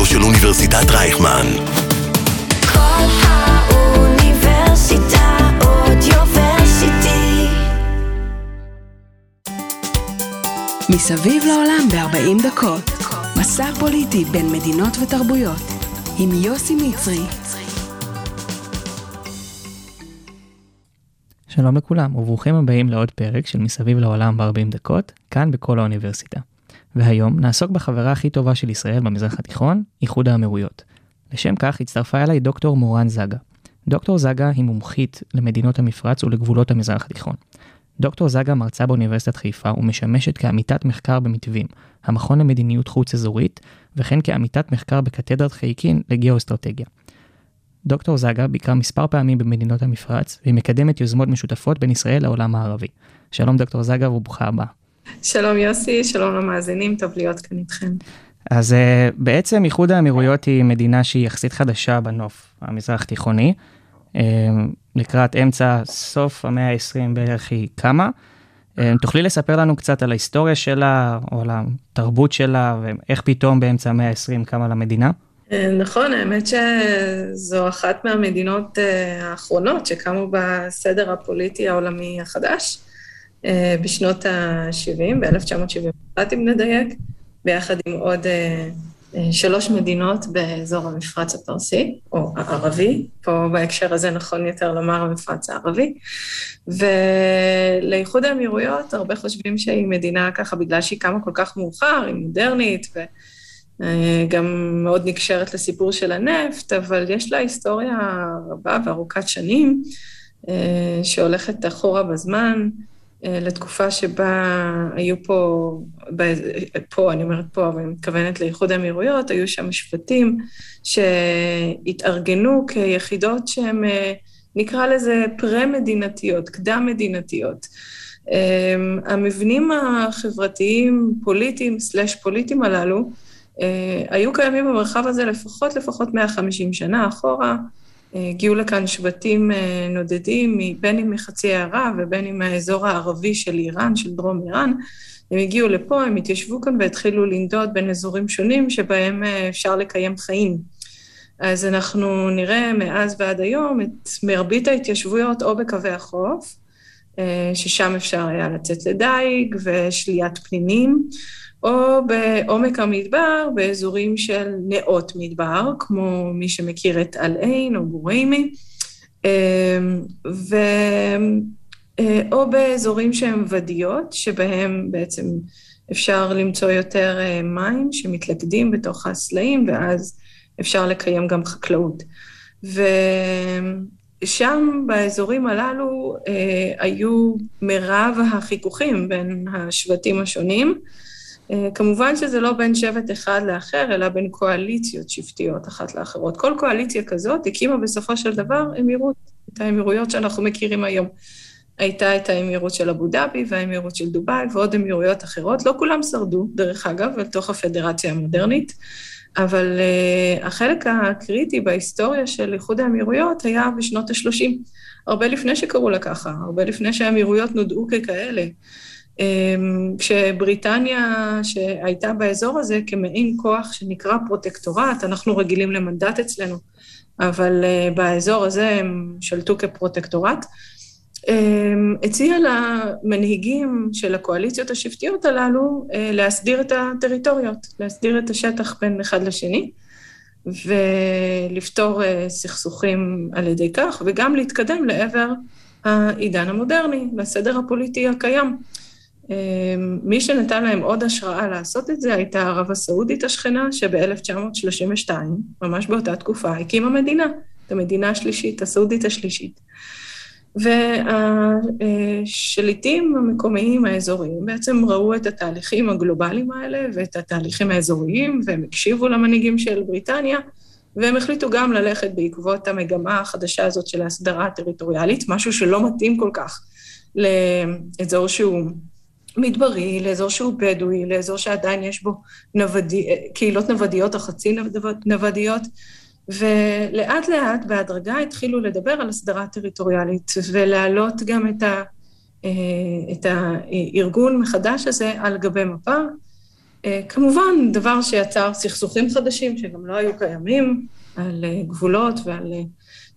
הרדיו של אוניברסיטת רייכמן. כל האוניברסיטה אודיוורסיטי. מסביב לעולם ב-40 דקות. מסע פוליטי בין מדינות ותרבויות. עם יוסי מצרי. שלום לכולם וברוכים הבאים לעוד פרק של מסביב לעולם ב-40 דקות, כאן בכל האוניברסיטה. והיום נעסוק בחברה הכי טובה של ישראל במזרח התיכון, איחוד האמירויות. לשם כך הצטרפה אליי דוקטור מורן זגה. דוקטור זגה היא מומחית למדינות המפרץ ולגבולות המזרח התיכון. דוקטור זגה מרצה באוניברסיטת חיפה ומשמשת כעמיתת מחקר במתווים, המכון למדיניות חוץ אזורית, וכן כעמיתת מחקר בקתדרת חייקין לגיאו-אסטרטגיה. דוקטור זגה ביקרה מספר פעמים במדינות המפרץ, והיא מקדמת יוזמות משותפות בין ישראל לעולם הערבי. שלום דוקטור זגה וברוכה הבאה. שלום יוסי, שלום למאזינים, טוב להיות כאן איתכם. אז uh, בעצם איחוד האמירויות היא מדינה שהיא יחסית חדשה בנוף המזרח תיכוני. Uh, לקראת אמצע, סוף המאה ה-20 בערך היא קמה. Uh, תוכלי לספר לנו קצת על ההיסטוריה שלה, או על התרבות שלה, ואיך פתאום באמצע המאה ה-20 קמה למדינה? נכון, האמת שזו אחת מהמדינות האחרונות שקמו בסדר הפוליטי העולמי החדש. אה, בשנות ה-70, ב-1971 אם נדייק, ביחד עם עוד אה, אה, שלוש מדינות באזור המפרץ הפרסי, או הערבי, פה בהקשר הזה נכון יותר לומר המפרץ הערבי. ולאיחוד האמירויות, הרבה חושבים שהיא מדינה ככה בגלל שהיא קמה כל כך מאוחר, היא מודרנית, וגם מאוד נקשרת לסיפור של הנפט, אבל יש לה היסטוריה רבה וארוכת שנים, שהולכת אחורה בזמן. אה, לתקופה שבה היו פה, פה, אני אומרת פה, אבל אני מתכוונת לאיחוד האמירויות, היו שם שבטים שהתארגנו כיחידות שהן, אה, נקרא לזה פרה-מדינתיות, קדם-מדינתיות. אה, המבנים החברתיים, פוליטיים, סלאש פוליטיים הללו, היו קיימים במרחב הזה לפחות לפחות 150 שנה אחורה. הגיעו לכאן שבטים אה, נודדים, בין אם מחצי הערב ובין אם מהאזור הערבי של איראן, של דרום איראן. הם הגיעו לפה, הם התיישבו כאן והתחילו לנדוד בין אזורים שונים שבהם אה, אפשר לקיים חיים. אז אנחנו נראה מאז ועד היום את מרבית ההתיישבויות או בקווי החוף, ששם אפשר היה לצאת לדייג ושליית פנינים, או בעומק המדבר, באזורים של נאות מדבר, כמו מי שמכיר את אל-עין או גוריימי, אמ, ו... אה, או באזורים שהם ודיות, שבהם בעצם אפשר למצוא יותר אה, מים שמתלכדים בתוך הסלעים, ואז אפשר לקיים גם חקלאות. ושם, באזורים הללו, אה, היו מרב החיכוכים בין השבטים השונים. אה, כמובן שזה לא בין שבט אחד לאחר, אלא בין קואליציות שבטיות אחת לאחרות. כל קואליציה כזאת הקימה בסופו של דבר אמירות, את האמירויות שאנחנו מכירים היום. הייתה את האמירות של אבו דאבי והאמירות של דובאי ועוד אמירויות אחרות. לא כולם שרדו, דרך אגב, אל תוך הפדרציה המודרנית, אבל uh, החלק הקריטי בהיסטוריה של איחוד האמירויות היה בשנות ה-30, הרבה לפני שקראו לה ככה, הרבה לפני שהאמירויות נודעו ככאלה. אמ, כשבריטניה שהייתה באזור הזה כמעין כוח שנקרא פרוטקטורט, אנחנו רגילים למנדט אצלנו, אבל אה, באזור הזה הם שלטו כפרוטקטורט, הציע למנהיגים של הקואליציות השבטיות הללו אה, להסדיר את הטריטוריות, להסדיר את השטח בין אחד לשני, ולפתור אה, סכסוכים על ידי כך, וגם להתקדם לעבר העידן המודרני, לסדר הפוליטי הקיים. אמ, מי שנתן להם עוד השראה לעשות את זה הייתה ערב הסעודית השכנה, שב-1932, ממש באותה תקופה, הקימה מדינה, את המדינה השלישית, הסעודית השלישית. והשליטים המקומיים האזוריים בעצם ראו את התהליכים הגלובליים האלה ואת התהליכים האזוריים, והם הקשיבו למנהיגים של בריטניה, והם החליטו גם ללכת בעקבות המגמה החדשה הזאת של ההסדרה הטריטוריאלית, משהו שלא מתאים כל כך לאזור שהוא מדברי, לאזור שהוא בדואי, לאזור שעדיין יש בו נוודי, קהילות נוודיות או חצי נוודיות, ולאט לאט בהדרגה התחילו לדבר על הסדרה טריטוריאלית ולהעלות גם את, ה, אה, את הארגון מחדש הזה על גבי מפה. כמובן, דבר שיצר סכסוכים חדשים שגם לא היו קיימים על גבולות ועל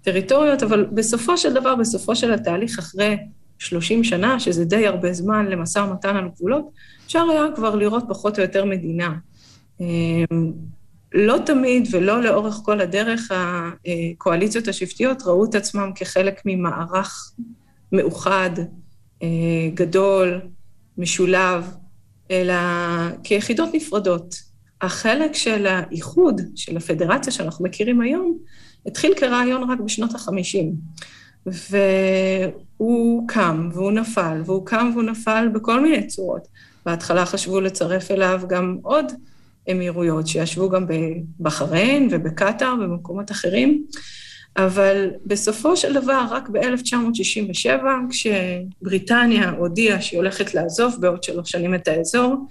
טריטוריות, אבל בסופו של דבר, בסופו של התהליך, אחרי 30 שנה, שזה די הרבה זמן למשא ומתן על גבולות, אפשר היה כבר לראות פחות או יותר מדינה. לא תמיד ולא לאורך כל הדרך הקואליציות השבטיות ראו את עצמם כחלק ממערך מאוחד, גדול, משולב, אלא כיחידות נפרדות. החלק של האיחוד, של הפדרציה שאנחנו מכירים היום, התחיל כרעיון רק בשנות החמישים. והוא קם והוא נפל, והוא קם והוא נפל בכל מיני צורות. בהתחלה חשבו לצרף אליו גם עוד אמירויות, שישבו גם בבחריין ובקטאר ובמקומות אחרים, אבל בסופו של דבר, רק ב-1967, כשבריטניה הודיעה שהיא הולכת לעזוב בעוד שלוש שנים את האזור,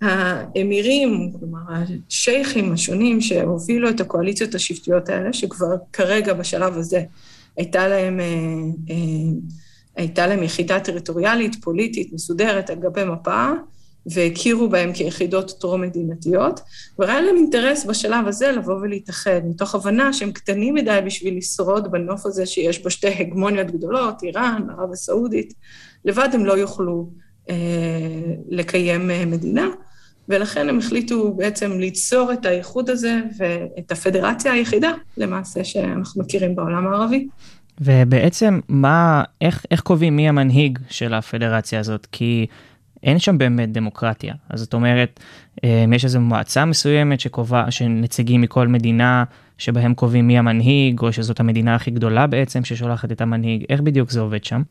האמירים, כלומר השייחים השונים שהובילו את הקואליציות השבטיות האלה, שכבר כרגע בשלב הזה הייתה להם, אה, אה, הייתה להם יחידה טריטוריאלית, פוליטית, מסודרת על גבי מפה, והכירו בהם כיחידות טרום-מדינתיות, והיה להם אינטרס בשלב הזה לבוא ולהתאחד, מתוך הבנה שהם קטנים מדי בשביל לשרוד בנוף הזה שיש בו שתי הגמוניות גדולות, איראן, ערב הסעודית, לבד הם לא יוכלו אה, לקיים אה, מדינה, ולכן הם החליטו בעצם ליצור את האיחוד הזה ואת הפדרציה היחידה, למעשה, שאנחנו מכירים בעולם הערבי. ובעצם, מה, איך, איך קובעים מי המנהיג של הפדרציה הזאת? כי אין שם באמת דמוקרטיה. אז זאת אומרת, אה, יש איזו מועצה מסוימת שקובע, שנציגים מכל מדינה, שבהם קובעים מי המנהיג, או שזאת המדינה הכי גדולה בעצם ששולחת את המנהיג, איך בדיוק זה עובד שם?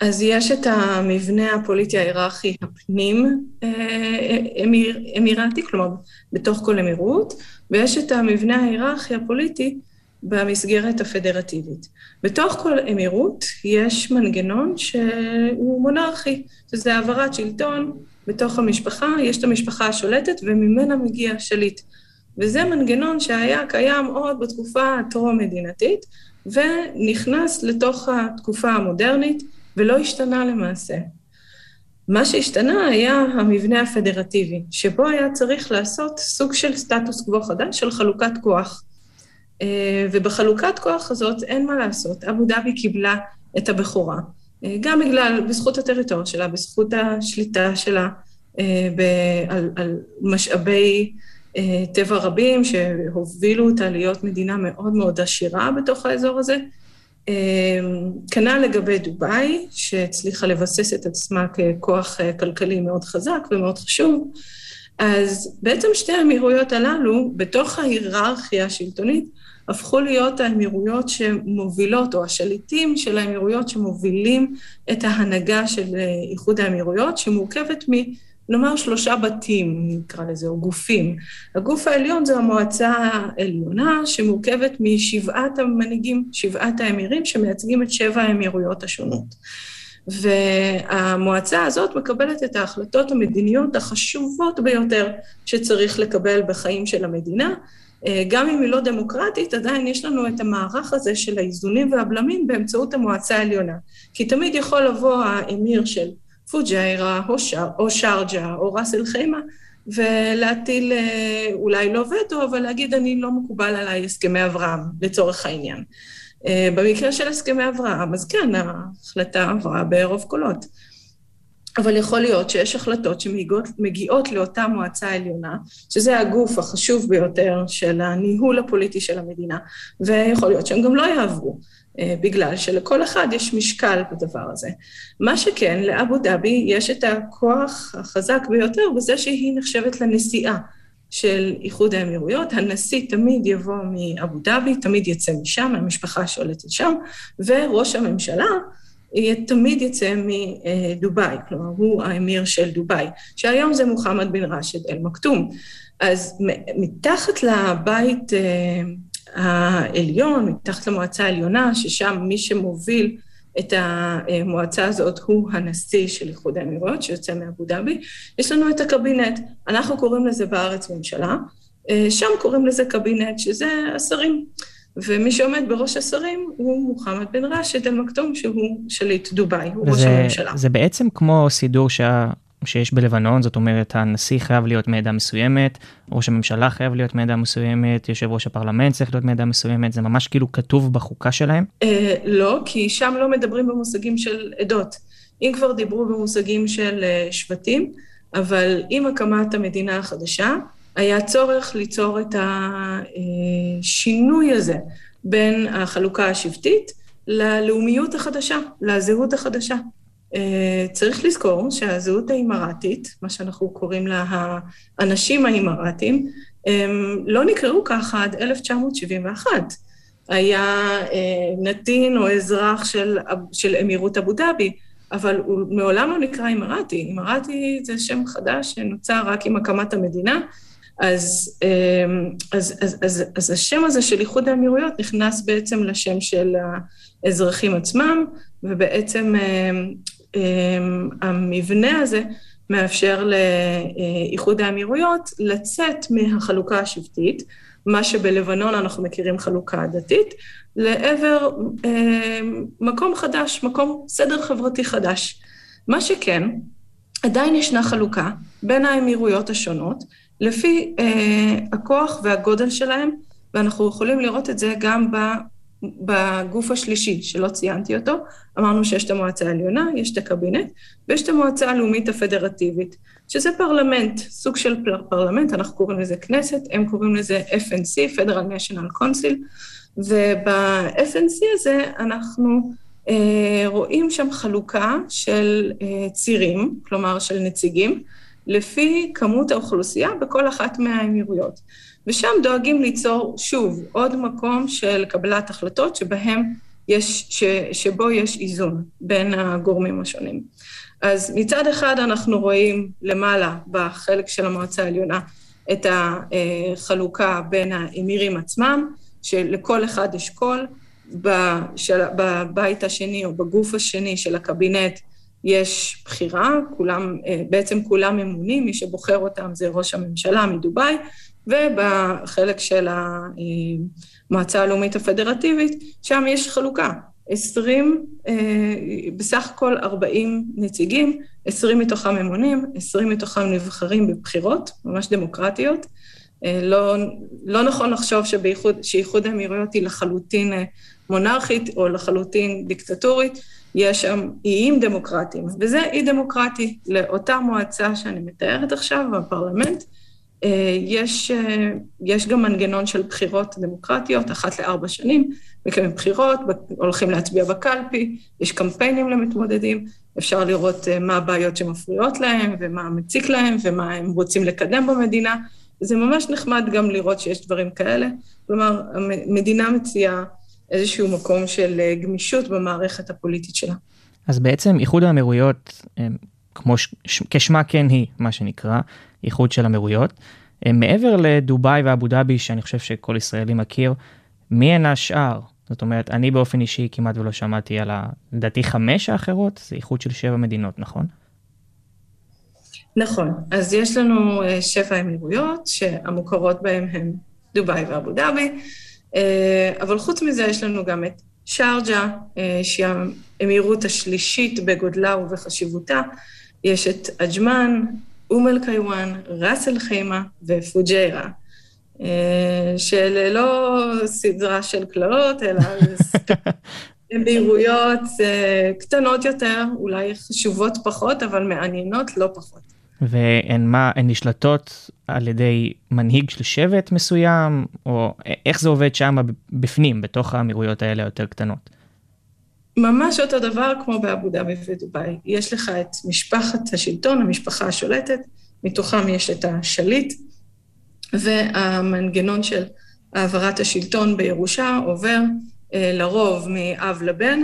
אז יש את המבנה הפוליטי ההיררכי הפנים אה, אמיר, אמירתי, כלומר, בתוך כל אמירות, ויש את המבנה ההיררכי הפוליטי במסגרת הפדרטיבית. בתוך כל אמירות יש מנגנון שהוא מונרכי, שזה העברת שלטון בתוך המשפחה, יש את המשפחה השולטת וממנה מגיע השליט. וזה מנגנון שהיה קיים עוד בתקופה הטרום-מדינתית, ונכנס לתוך התקופה המודרנית, ולא השתנה למעשה. מה שהשתנה היה המבנה הפדרטיבי, שבו היה צריך לעשות סוג של סטטוס קוו חדש של חלוקת כוח. אה, ובחלוקת כוח הזאת אין מה לעשות, אבו דאבי קיבלה את הבכורה. אה, גם בגלל, בזכות הטריטוריה שלה, בזכות השליטה שלה אה, על, על משאבי טבע רבים שהובילו אותה להיות מדינה מאוד מאוד עשירה בתוך האזור הזה. כנ"ל לגבי דובאי, שהצליחה לבסס את עצמה ככוח כלכלי מאוד חזק ומאוד חשוב. אז בעצם שתי האמירויות הללו, בתוך ההיררכיה השלטונית, הפכו להיות האמירויות שמובילות, או השליטים של האמירויות שמובילים את ההנהגה של אה, איחוד האמירויות, שמורכבת מ... נאמר שלושה בתים, נקרא לזה, או גופים. הגוף העליון זה המועצה העליונה, שמורכבת משבעת המנהיגים, שבעת האמירים, שמייצגים את שבע האמירויות השונות. והמועצה הזאת מקבלת את ההחלטות המדיניות החשובות ביותר שצריך לקבל בחיים של המדינה, אה, גם אם היא לא דמוקרטית, עדיין יש לנו את המערך הזה של האיזונים והבלמים באמצעות המועצה העליונה. כי תמיד יכול לבוא האמיר של פוג'יירה, או, שר, או שרג'ה, או ראס אל חיימה, ולהטיל אה, אולי לא וטו, אבל להגיד, אני לא מקובל עליי הסכמי אברהם, לצורך העניין. אה, במקרה של הסכמי אברהם, אז כן, ההחלטה עברה ברוב קולות. אבל יכול להיות שיש החלטות שמגיעות לאותה מועצה עליונה, שזה הגוף החשוב ביותר של הניהול הפוליטי של המדינה, ויכול להיות שהם גם לא יעברו, אה, בגלל שלכל אחד יש משקל בדבר הזה. מה שכן, לאבו דאבי יש את הכוח החזק ביותר בזה שהיא נחשבת לנשיאה של איחוד האמירויות. הנשיא תמיד יבוא מאבו דאבי, תמיד יצא משם, מהמשפחה שולטת שם, וראש הממשלה, תמיד יצא מדובאי, כלומר, הוא האמיר של דובאי, שהיום זה מוחמד בן ראשד אל-מכתום. אז מתחת לבית אה, העליון, מתחת למועצה העליונה, ששם מי שמוביל את המועצה הזאת הוא הנשיא של איחוד האמירויות, שיוצא מאבו דאבי, יש לנו את הקבינט, אנחנו קוראים לזה בארץ ממשלה, אה, שם קוראים לזה קבינט, שזה השרים. ומי שעומד בראש השרים הוא מוחמד בן ראשד אל-מכתום, שהוא שליט דובאי, הוא ראש הממשלה. זה בעצם כמו סידור שה... שיש בלבנון, זאת אומרת הנשיא חייב להיות מעדה מסוימת, ראש הממשלה חייב להיות מעדה מסוימת, יושב ראש הפרלמנט צריך להיות מעדה מסוימת, זה ממש כאילו כתוב בחוקה שלהם? אה, לא, כי שם לא מדברים במושגים של עדות. אם כבר דיברו במושגים של אה, שבטים, אבל עם הקמת המדינה החדשה, היה צורך ליצור את השינוי הזה בין החלוקה השבטית ללאומיות החדשה, לזהות החדשה. אה, צריך לזכור שהזהות האימראטית, מה שאנחנו קוראים לה האנשים האימראטים, לא נקראו ככה עד 1971. היה אה, נתין או אזרח של, של אמירות אבו דאבי, אבל הוא מעולם לא נקרא אימראטי. אימראטי זה שם חדש שנוצר רק עם הקמת המדינה, אז, אז, אז, אז, אז השם הזה של איחוד האמירויות נכנס בעצם לשם של האזרחים עצמם, ובעצם המבנה הזה מאפשר לאיחוד האמירויות לצאת מהחלוקה השבטית, מה שבלבנון אנחנו מכירים חלוקה דתית, לעבר אה, מקום חדש, מקום סדר חברתי חדש. מה שכן, עדיין ישנה חלוקה בין האמירויות השונות, לפי אה, הכוח והגודל שלהם, ואנחנו יכולים לראות את זה גם בגוף השלישי, שלא ציינתי אותו, אמרנו שיש את המועצה העליונה, יש את הקבינט, ויש את המועצה הלאומית הפדרטיבית, שזה פרלמנט, סוג של פרלמנט, אנחנו קוראים לזה כנסת, הם קוראים לזה FNC, Federal National Council, וב-FNC הזה אנחנו אה, רואים שם חלוקה של אה, צירים, כלומר של נציגים, לפי כמות האוכלוסייה בכל אחת מהאמירויות. ושם דואגים ליצור, שוב, עוד מקום של קבלת החלטות שבהם יש, ש, שבו יש איזון בין הגורמים השונים. אז מצד אחד אנחנו רואים למעלה, בחלק של המועצה העליונה, את החלוקה בין האמירים עצמם, שלכל אחד יש קול, בבית השני או בגוף השני של הקבינט יש בחירה, כולם, בעצם כולם ממונים, מי שבוחר אותם זה ראש הממשלה מדובאי, ובחלק של המועצה הלאומית הפדרטיבית, שם יש חלוקה. 20, אה, בסך הכל 40 נציגים, 20 מתוכם ממונים, 20 מתוכם נבחרים בבחירות, ממש דמוקרטיות. אה, לא, לא נכון לחשוב שבייחוד, שאיחוד האמירויות היא לחלוטין אה, מונרכית או לחלוטין דיקטטורית, יש שם איים דמוקרטיים, וזה אי דמוקרטי לאותה מועצה שאני מתארת עכשיו, בפרלמנט, אה, יש, אה, יש גם מנגנון של בחירות דמוקרטיות, אחת לארבע שנים, מקיימים בחירות, הולכים להצביע בקלפי, יש קמפיינים למתמודדים, אפשר לראות אה, מה הבעיות שמפריעות להם, ומה מציק להם, ומה הם רוצים לקדם במדינה. זה ממש נחמד גם לראות שיש דברים כאלה. כלומר, המדינה מציעה איזשהו מקום של גמישות במערכת הפוליטית שלה. אז בעצם איחוד האמירויות, כמו ש... כשמה כן היא, מה שנקרא, איחוד של אמירויות. אה, מעבר לדובאי ואבו דאבי, שאני חושב שכל ישראלי מכיר, מי הן השאר? זאת אומרת, אני באופן אישי כמעט ולא שמעתי על, לדעתי, חמש האחרות, זה איחוד של שבע מדינות, נכון? נכון. אז יש לנו אה, שבע אמירויות, שהמוכרות בהן הן דובאי ואבו דאבי, אה, אבל חוץ מזה יש לנו גם את שרג'ה, שהיא האמירות השלישית בגודלה ובחשיבותה, יש את עג'מן, אום אל-קיואן, ראס אל-חיימה ופוג'יירה, של לא סדרה של קללות, אלא בהירויות אה, קטנות יותר, אולי חשובות פחות, אבל מעניינות לא פחות. והן מה, הן נשלטות על ידי מנהיג של שבט מסוים, או איך זה עובד שם בפנים, בתוך האמירויות האלה היותר קטנות? ממש אותו דבר כמו באבו דאבי ודובאי. יש לך את משפחת השלטון, המשפחה השולטת, מתוכם יש את השליט, והמנגנון של העברת השלטון בירושה עובר אה, לרוב מאב לבן,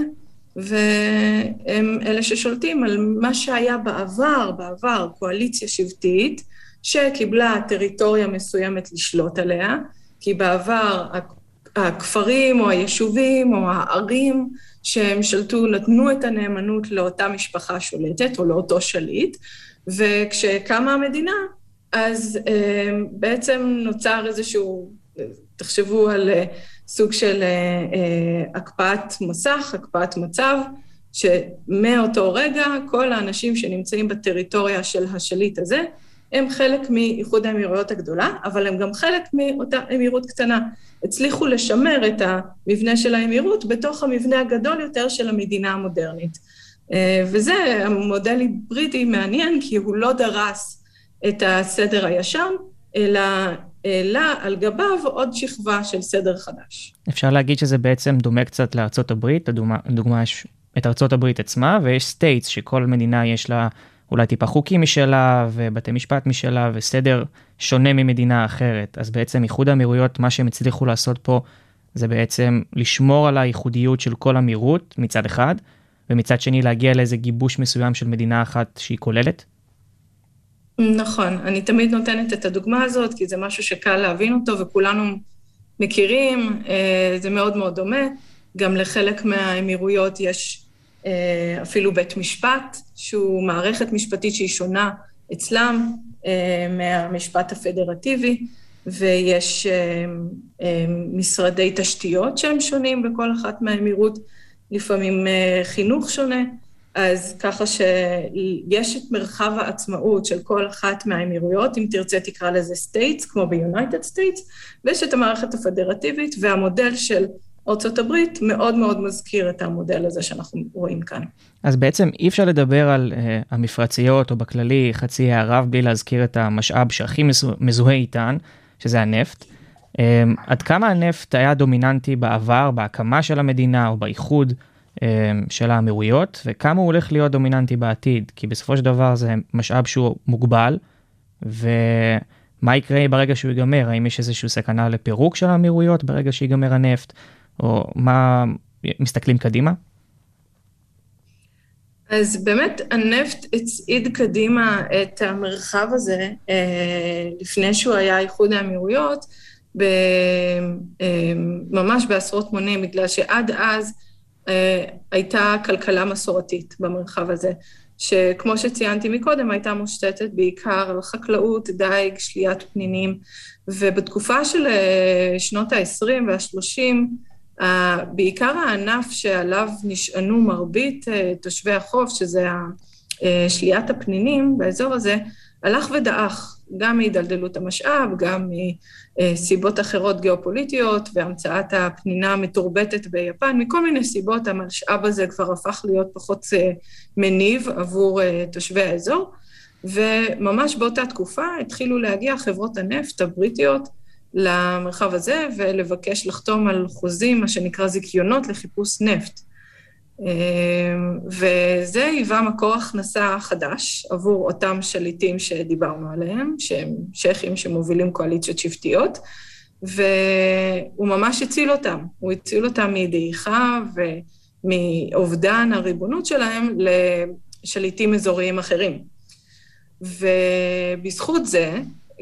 והם אלה ששולטים על מה שהיה בעבר, בעבר קואליציה שבטית, שקיבלה טריטוריה מסוימת לשלוט עליה, כי בעבר הכפרים או היישובים או הערים שהם שלטו, נתנו את הנאמנות לאותה משפחה שולטת או לאותו שליט, וכשקמה המדינה, אז אה, בעצם נוצר איזשהו, תחשבו על אה, סוג של אה, הקפאת מסך, הקפאת מצב, שמאותו רגע כל האנשים שנמצאים בטריטוריה של השליט הזה, הם חלק מאיחוד האמירויות הגדולה, אבל הם גם חלק מאותה אמירות קטנה. הצליחו לשמר את המבנה של האמירות בתוך המבנה הגדול יותר של המדינה המודרנית. אה, וזה המודל היברידי מעניין, כי הוא לא דרס את הסדר הישן, אלא העלה על גביו עוד שכבה של סדר חדש. אפשר להגיד שזה בעצם דומה קצת לארצות הברית, לדוגמה יש את ארצות הברית עצמה, ויש states שכל מדינה יש לה אולי טיפה חוקים משלה, ובתי משפט משלה, וסדר שונה ממדינה אחרת. אז בעצם איחוד האמירויות, מה שהם הצליחו לעשות פה, זה בעצם לשמור על הייחודיות של כל אמירות מצד אחד, ומצד שני להגיע לאיזה גיבוש מסוים של מדינה אחת שהיא כוללת? נכון, אני תמיד נותנת את הדוגמה הזאת, כי זה משהו שקל להבין אותו וכולנו מכירים, אה, זה מאוד מאוד דומה. גם לחלק מהאמירויות יש אפילו בית משפט, שהוא מערכת משפטית שהיא שונה אצלם אה, מהמשפט הפדרטיבי, ויש משרדי תשתיות שהם שונים בכל אחת מהאמירות, לפעמים חינוך שונה. אז ככה שיש את מרחב העצמאות של כל אחת מהאמירויות, אם תרצה תקרא לזה states, כמו ב United States, ויש את המערכת הפדרטיבית, והמודל של ארצות הברית מאוד מאוד מזכיר את המודל הזה שאנחנו רואים כאן. אז בעצם אי אפשר לדבר על uh, המפרציות או בכללי חצי האי ערב בלי להזכיר את המשאב שהכי מזוהה איתן, שזה הנפט. Um, עד כמה הנפט היה דומיננטי בעבר, בהקמה של המדינה או באיחוד? אמ, של האמירויות, וכמה הוא הולך להיות דומיננטי בעתיד, כי בסופו של דבר זה משאב שהוא מוגבל, ומה יקרה ברגע שהוא ייגמר? האם יש איזושהי סכנה לפירוק של האמירויות ברגע שיגמר הנפט, או מה, מסתכלים קדימה? אז באמת הנפט הצעיד קדימה את המרחב הזה אה, לפני שהוא היה איחוד האמירויות, אה, ממש בעשרות מונים, בגלל שעד אז אה, הייתה כלכלה מסורתית במרחב הזה, שכמו שציינתי מקודם, הייתה מושתתת בעיקר על חקלאות, דייג, שליית פנינים, ובתקופה של שנות ה-20 וה-30, בעיקר הענף שעליו נשענו מרבית אה, תושבי החוף, שזה שליית הפנינים באזור הזה, הלך ודעך. גם מהידלדלות המשאב, גם מסיבות אחרות גיאופוליטיות והמצאת הפנינה המתורבתת ביפן, מכל מיני סיבות המשאב הזה כבר הפך להיות פחות אה, מניב עבור אה, תושבי האזור, וממש באותה תקופה התחילו להגיע חברות הנפט הבריטיות למרחב הזה ולבקש לחתום על חוזים, מה שנקרא זיכיונות לחיפוש נפט. אמ, וזה היווה מקור הכנסה חדש עבור אותם שליטים שדיברנו עליהם, שהם שייחים שמובילים קואליציות שבטיות, והוא ממש הציל אותם. הוא הציל אותם מדעיכה ומאובדן הריבונות שלהם לשליטים אזוריים אחרים. ובזכות זה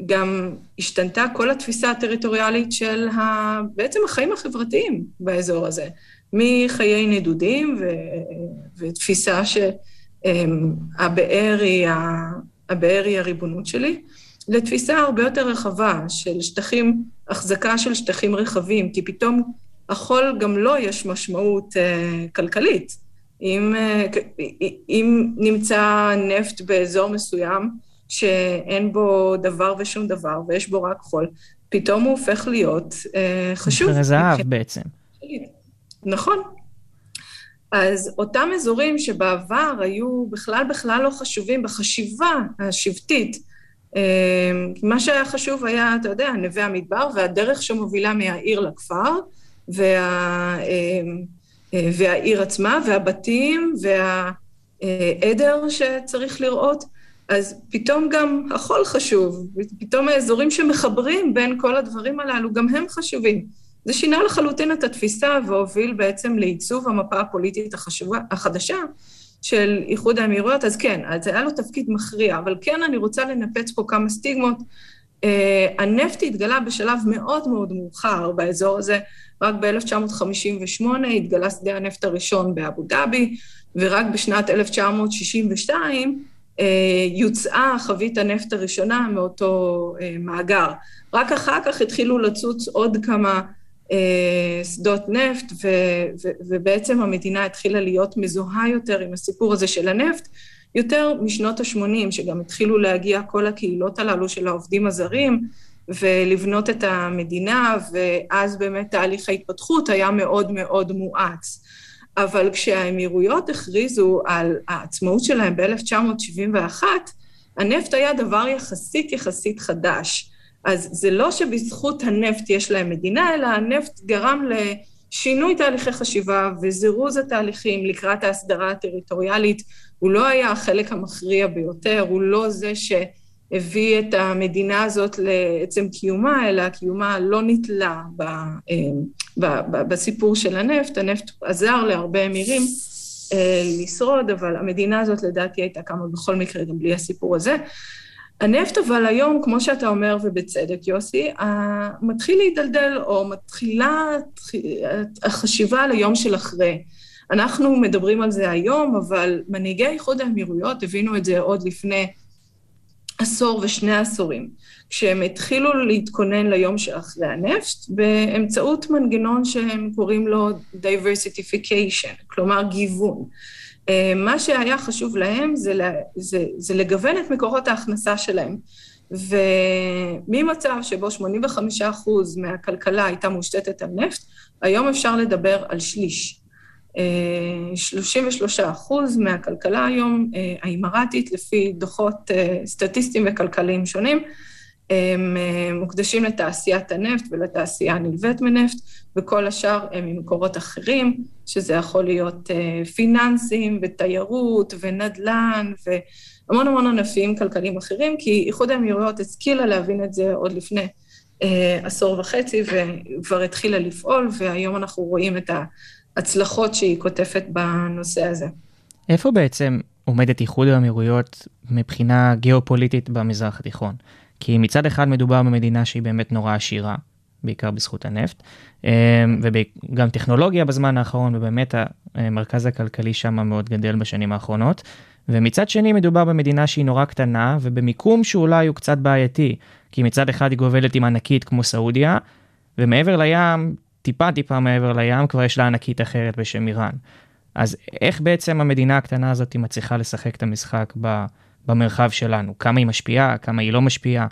גם השתנתה כל התפיסה הטריטוריאלית של ה... בעצם החיים החברתיים באזור הזה. מחיי נדודים ו, ותפיסה שהבאר היא, הבאר היא הריבונות שלי, לתפיסה הרבה יותר רחבה של שטחים, החזקה של שטחים רחבים, כי פתאום החול גם לו לא יש משמעות uh, כלכלית. אם, uh, אם נמצא נפט באזור מסוים שאין בו דבר ושום דבר ויש בו רק חול, פתאום הוא הופך להיות uh, חשוב. זה זהב בעצם. נכון. אז אותם אזורים שבעבר היו בכלל בכלל לא חשובים בחשיבה השבטית, אה, מה שהיה חשוב היה, אתה יודע, נווה המדבר והדרך שמובילה מהעיר לכפר, וה, אה, אה, והעיר עצמה, והבתים, והעדר שצריך לראות, אז פתאום גם החול חשוב, פתאום האזורים שמחברים בין כל הדברים הללו, גם הם חשובים. זה שינה לחלוטין את התפיסה והוביל בעצם לעיצוב המפה הפוליטית החשובה, החדשה של איחוד האמירויות. אז כן, אז היה לו תפקיד מכריע, אבל כן אני רוצה לנפץ פה כמה סטיגמות. Uh, הנפט התגלה בשלב מאוד מאוד מאוחר באזור הזה, רק ב-1958 התגלה שדה הנפט הראשון באבו דאבי, ורק בשנת 1962 uh, יוצאה חבית הנפט הראשונה מאותו uh, מאגר. רק אחר כך התחילו לצוץ עוד כמה שדות נפט, ו, ו, ובעצם המדינה התחילה להיות מזוהה יותר עם הסיפור הזה של הנפט, יותר משנות ה-80, שגם התחילו להגיע כל הקהילות הללו של העובדים הזרים, ולבנות את המדינה, ואז באמת תהליך ההתפתחות היה מאוד מאוד מואץ. אבל כשהאמירויות הכריזו על העצמאות שלהם ב-1971, הנפט היה דבר יחסית יחסית חדש. אז זה לא שבזכות הנפט יש להם מדינה, אלא הנפט גרם לשינוי תהליכי חשיבה וזירוז התהליכים לקראת ההסדרה הטריטוריאלית. הוא לא היה החלק המכריע ביותר, הוא לא זה שהביא את המדינה הזאת לעצם קיומה, אלא קיומה לא נתלה אה, בסיפור של הנפט. הנפט עזר להרבה אמירים אה, לשרוד, אבל המדינה הזאת לדעתי הייתה קמה בכל מקרה גם בלי הסיפור הזה. הנפט אבל היום, כמו שאתה אומר, ובצדק, יוסי, מתחיל להידלדל, או מתחילה החשיבה על היום של אחרי. אנחנו מדברים על זה היום, אבל מנהיגי איחוד האמירויות הבינו את זה עוד לפני עשור ושני עשורים, כשהם התחילו להתכונן ליום שאחרי הנפט, באמצעות מנגנון שהם קוראים לו diversification, כלומר גיוון. אה, מה שהיה חשוב להם זה, זה, זה לגוון את מקורות ההכנסה שלהם. וממצב שבו 85% מהכלכלה הייתה מושתתת על נפט, היום אפשר לדבר על שליש. 33 אה, אחוז מהכלכלה היום, אה, האימראטית, לפי דוחות סטטיסטיים וכלכליים שונים, הם מוקדשים לתעשיית הנפט ולתעשייה הנלווית מנפט, וכל השאר הם ממקורות אחרים, שזה יכול להיות אה, פיננסים ותיירות ונדל"ן והמון המון ענפים כלכליים אחרים, כי איחוד האמירויות השכילה להבין את זה עוד לפני אה, עשור וחצי וכבר התחילה לפעול, והיום אנחנו רואים את ההצלחות שהיא כותפת בנושא הזה. איפה בעצם עומדת איחוד האמירויות מבחינה גיאופוליטית במזרח התיכון? כי מצד אחד מדובר במדינה שהיא באמת נורא עשירה, בעיקר בזכות הנפט, אמ, וגם טכנולוגיה בזמן האחרון, ובאמת המרכז הכלכלי שם מאוד גדל בשנים האחרונות. ומצד שני מדובר במדינה שהיא נורא קטנה, ובמיקום שאולי הוא קצת בעייתי, כי מצד אחד היא גובלת עם ענקית כמו סעודיה, ומעבר לים, טיפה טיפה מעבר לים, כבר יש לה ענקית אחרת בשם איראן. אז איך בעצם המדינה הקטנה הזאת מצליחה לשחק את המשחק במרחב שלנו? כמה היא משפיעה, כמה היא לא משפיעה?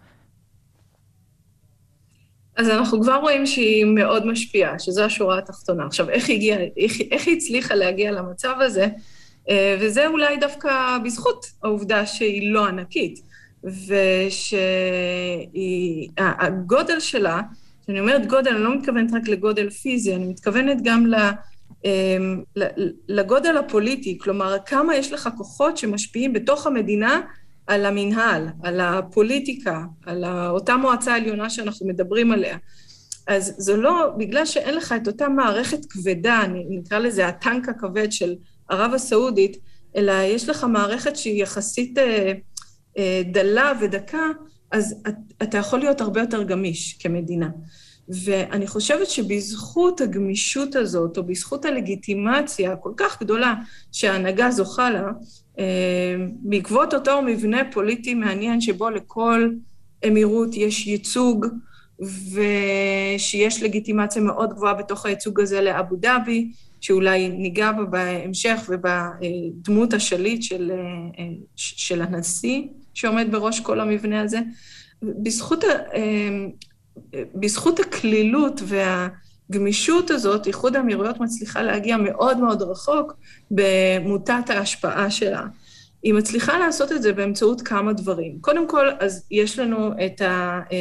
אז אנחנו כבר רואים שהיא מאוד משפיעה, שזו השורה התחתונה. עכשיו, איך היא הגיעה, איך, איך היא הצליחה להגיע למצב הזה? אה, וזה אולי דווקא בזכות העובדה שהיא לא ענקית, ושהגודל שלה, כשאני אומרת גודל, אני לא מתכוונת רק לגודל פיזי, אני מתכוונת גם אה, לגודל הפוליטי, כלומר, כמה יש לך כוחות שמשפיעים בתוך המדינה על המינהל, על הפוליטיקה, על אותה מועצה עליונה שאנחנו מדברים עליה. אז זה לא, בגלל שאין לך את אותה מערכת כבדה, נקרא לזה הטנק הכבד של ערב הסעודית, אלא יש לך מערכת שהיא יחסית אה, אה, דלה ודקה, אז אתה יכול להיות הרבה יותר גמיש כמדינה. ואני חושבת שבזכות הגמישות הזאת, או בזכות הלגיטימציה הכל כך גדולה שההנהגה זוכה לה, אה, בעקבות אותו מבנה פוליטי מעניין שבו לכל אמירות יש ייצוג ושיש לגיטימציה מאוד גבוהה בתוך הייצוג הזה לאבו דאבי, שאולי ניגע בה בהמשך ובדמות השליט של, אה, של הנשיא שעומד בראש כל המבנה הזה. בזכות, אה, בזכות הקלילות וה... הגמישות הזאת, איחוד האמירויות מצליחה להגיע מאוד מאוד רחוק במוטת ההשפעה שלה. היא מצליחה לעשות את זה באמצעות כמה דברים. קודם כל, אז יש לנו את, ה, אה,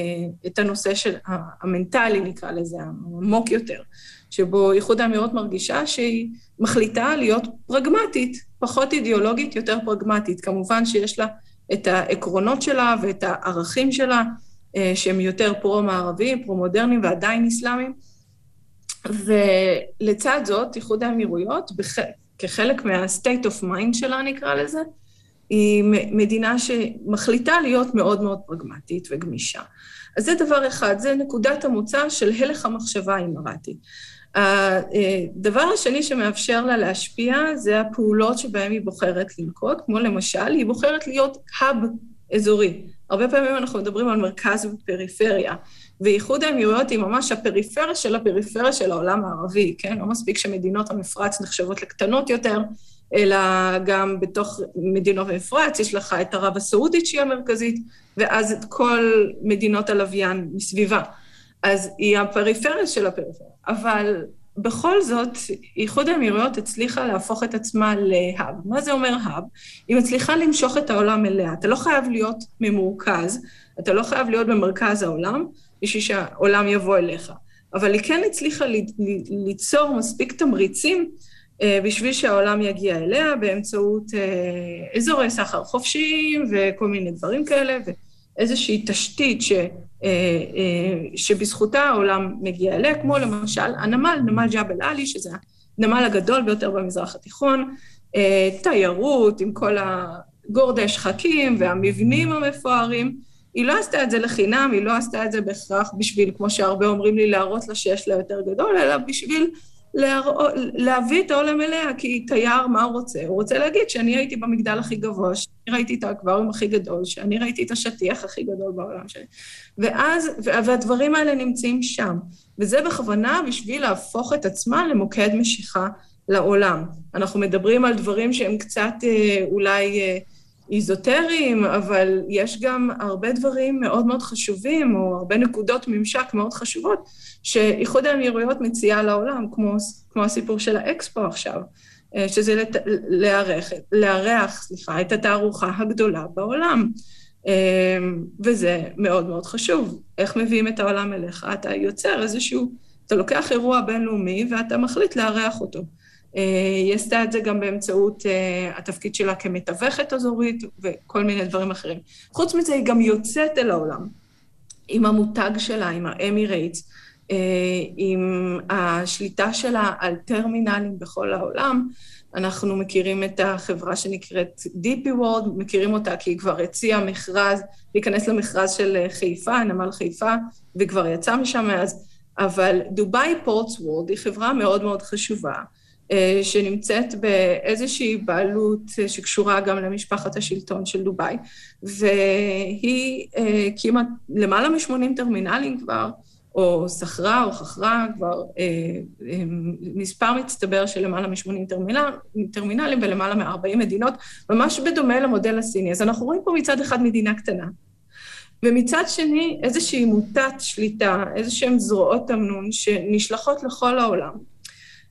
את הנושא של המנטלי, נקרא לזה, העמוק יותר, שבו איחוד האמירות מרגישה שהיא מחליטה להיות פרגמטית, פחות אידיאולוגית, יותר פרגמטית. כמובן שיש לה את העקרונות שלה ואת הערכים שלה, אה, שהם יותר פרו-מערביים, פרו-מודרניים ועדיין אסלאמיים, ולצד זאת, איחוד האמירויות, בח... כחלק מה-state of mind שלה, נקרא לזה, היא מדינה שמחליטה להיות מאוד מאוד פרגמטית וגמישה. אז זה דבר אחד, זה נקודת המוצא של הלך המחשבה האמרתי. הדבר השני שמאפשר לה להשפיע זה הפעולות שבהן היא בוחרת לנקוט, כמו למשל, היא בוחרת להיות האב אזורי. הרבה פעמים אנחנו מדברים על מרכז ופריפריה, ואיחוד האמירויות היא ממש הפריפריה של הפריפריה של העולם הערבי, כן? לא מספיק שמדינות המפרץ נחשבות לקטנות יותר, אלא גם בתוך מדינות המפרץ יש לך את ערב הסעודית שהיא המרכזית, ואז את כל מדינות הלוויין מסביבה. אז היא הפריפריה של הפריפריה. אבל בכל זאת, איחוד האמירויות הצליחה להפוך את עצמה להאב. מה זה אומר האב? היא מצליחה למשוך את העולם אליה. אתה לא חייב להיות ממורכז, אתה לא חייב להיות במרכז העולם, בשביל שהעולם יבוא אליך. אבל היא כן הצליחה ליצור מספיק תמריצים אה, בשביל שהעולם יגיע אליה באמצעות אה, אזורי סחר חופשיים וכל מיני דברים כאלה, ואיזושהי תשתית ש, אה, שבזכותה העולם מגיע אליה, כמו למשל הנמל, נמל ג'בל עלי, שזה הנמל הגדול ביותר במזרח התיכון, תיירות עם כל הגורדי שחקים והמבנים המפוארים. היא לא עשתה את זה לחינם, היא לא עשתה את זה בהכרח בשביל, כמו שהרבה אומרים לי, להראות לה שיש לה יותר גדול, אלא בשביל להביא את העולם אליה, כי תייר, מה הוא רוצה? הוא רוצה להגיד שאני הייתי במגדל הכי גבוה, שאני ראיתי את האקווריום הכי גדול, שאני ראיתי את השטיח הכי גדול בעולם שלי. ואז, והדברים האלה נמצאים שם. וזה בכוונה בשביל להפוך את עצמה למוקד משיכה לעולם. אנחנו מדברים על דברים שהם קצת אה, אולי... אה, איזוטריים, אבל יש גם הרבה דברים מאוד מאוד חשובים, או הרבה נקודות ממשק מאוד חשובות, שאיחוד האמירויות מציעה לעולם, כמו, כמו הסיפור של האקספו עכשיו, אה, שזה לת, לארח, לארח, סליחה, את התערוכה הגדולה בעולם. אה, וזה מאוד מאוד חשוב. איך מביאים את העולם אליך? אתה יוצר איזשהו, אתה לוקח אירוע בינלאומי ואתה מחליט לארח אותו. אה, היא עשתה את זה גם באמצעות אה, התפקיד שלה כמתווכת אזורית וכל מיני דברים אחרים. חוץ מזה, היא גם יוצאת אל העולם עם המותג שלה, עם האמירייטס, אה, עם השליטה שלה על טרמינלים בכל העולם. אנחנו מכירים את החברה שנקראת DP World, מכירים אותה כי היא כבר הציעה מכרז, להיכנס למכרז של חיפה, נמל חיפה, וכבר יצא משם מאז. אבל דובאי פורטס וורד היא חברה מאוד מאוד חשובה. אה, שנמצאת באיזושהי בעלות אה, שקשורה גם למשפחת השלטון של דובאי, והיא הקימה אה, למעלה מ-80 טרמינלים כבר, או שכרה או חכרה כבר מספר מצטבר של למעלה מ-80 טרמינל, טרמינלים ולמעלה מ-40 מדינות, ממש בדומה למודל הסיני. אז אנחנו רואים פה מצד אחד מדינה קטנה, ומצד שני איזושהי מוטת שליטה, איזשהן זרועות תמנון שנשלחות לכל העולם.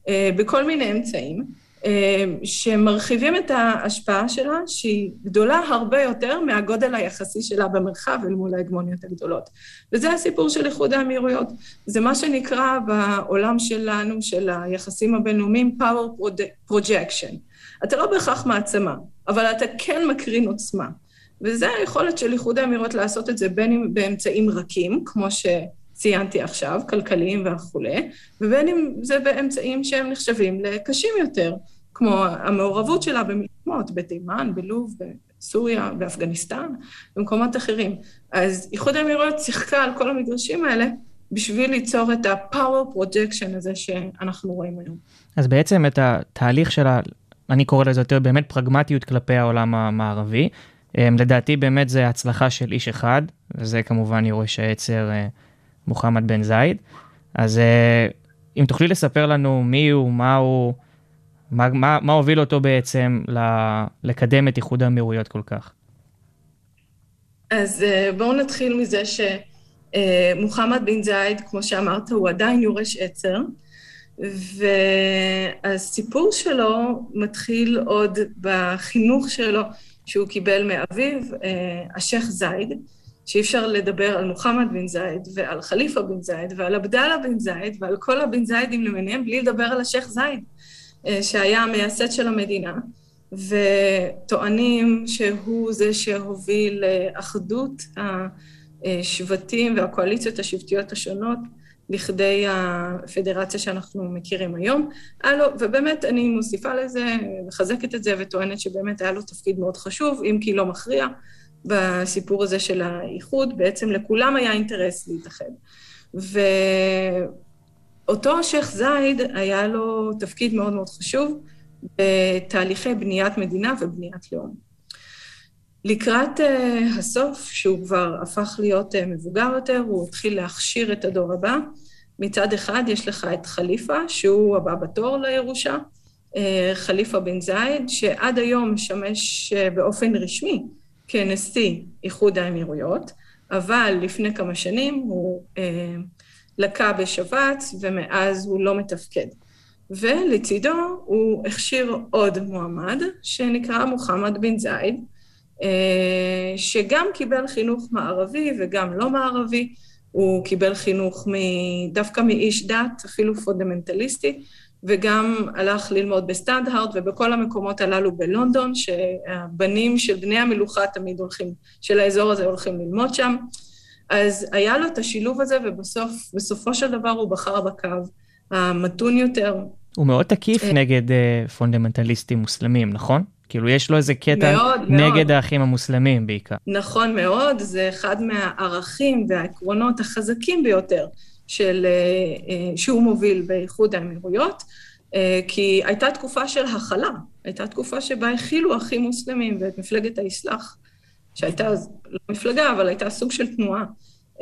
אה, בכל מיני אמצעים, אה, שמרחיבים את ההשפעה שלה, שהיא גדולה הרבה יותר מהגודל היחסי שלה במרחב אל מול ההגמוניות הגדולות. וזה הסיפור של איחוד האמירויות. זה מה שנקרא בעולם שלנו, של היחסים הבינלאומיים, power projection. אתה לא בהכרח מעצמה, אבל אתה כן מקרין עוצמה. וזה היכולת של איחוד האמירויות לעשות את זה בין אם באמצעים רכים, כמו ש... ציינתי עכשיו, כלכליים וכולי, ובין אם זה באמצעים שהם נחשבים לקשים יותר, כמו המעורבות שלה במלחמות, בתימן, בלוב, בסוריה, באפגניסטן, במקומות אחרים. אז איחוד האמירויות שיחקה על כל המדרשים האלה בשביל ליצור את ה-power projection הזה שאנחנו רואים היום. אז בעצם את התהליך של ה... אני קורא לזה יותר באמת פרגמטיות כלפי העולם המערבי. אמ, לדעתי באמת זה הצלחה של איש אחד, וזה כמובן יורש העצר מוחמד בן זייד. אז אה, אם תוכלי לספר לנו מי הוא, מה הוא, מה, מה, מה הוביל אותו בעצם לקדם את איחוד האמירויות כל כך? אז אה, בואו נתחיל מזה שמוחמד בן זייד, כמו שאמרת, הוא עדיין יורש עצר, והסיפור שלו מתחיל עוד בחינוך שלו שהוא קיבל מאביו, אה, השייח' זייד, שאי אפשר לדבר על מוחמד בן זייד ועל חליפה בן זייד ועל עבדאללה בן זייד ועל כל הבן זיידים למיניהם, בלי לדבר על השייח' זייד, אה, שהיה המייסד של המדינה, וטוענים שהוא זה שהוביל לאחדות השבטים והקואליציות השבטיות השונות לכדי הפדרציה שאנחנו מכירים היום. לו, ובאמת, אני מוסיפה לזה, מחזקת את זה וטוענת שבאמת היה לו תפקיד מאוד חשוב, אם כי לא מכריע. בסיפור הזה של האיחוד, בעצם לכולם היה אינטרס להתאחד. ואותו שייח' זייד, היה לו תפקיד מאוד מאוד חשוב בתהליכי בניית מדינה ובניית לאום. לקראת uh, הסוף, שהוא כבר הפך להיות uh, מבוגר יותר, הוא התחיל להכשיר את הדור הבא. מצד אחד יש לך את חליפה, שהוא הבא בתור לירושה, uh, חליפה בן זייד, שעד היום משמש uh, באופן רשמי כנשיא איחוד האמירויות, אבל לפני כמה שנים הוא uh, לקה בשבץ ומאז הוא לא מתפקד. ולצידו הוא הכשיר עוד מועמד שנקרא מוחמד בן זייד, אה, שגם קיבל חינוך מערבי וגם לא מערבי, הוא קיבל חינוך דווקא מאיש דת, אפילו פונדמנטליסטי, וגם הלך ללמוד בסנדהרסט ובכל המקומות הללו בלונדון, שהבנים של בני המלוכה תמיד הולכים, של האזור הזה הולכים ללמוד שם. אז היה לו את השילוב הזה, ובסוף, בסופו של דבר הוא בחר בקו המתון יותר. הוא מאוד תקיף אה, נגד אה, פונדמנטליסטים מוסלמים, נכון? כאילו יש לו איזה קטע מאוד, נגד מאוד. האחים המוסלמים בעיקר. נכון מאוד, זה אחד מהערכים והעקרונות החזקים ביותר של, uh, שהוא מוביל באיחוד האמירויות, uh, כי הייתה תקופה של הכלה, הייתה תקופה שבה הכילו אחים מוסלמים ואת מפלגת האסלאח, שהייתה לא מפלגה, אבל הייתה סוג של תנועה.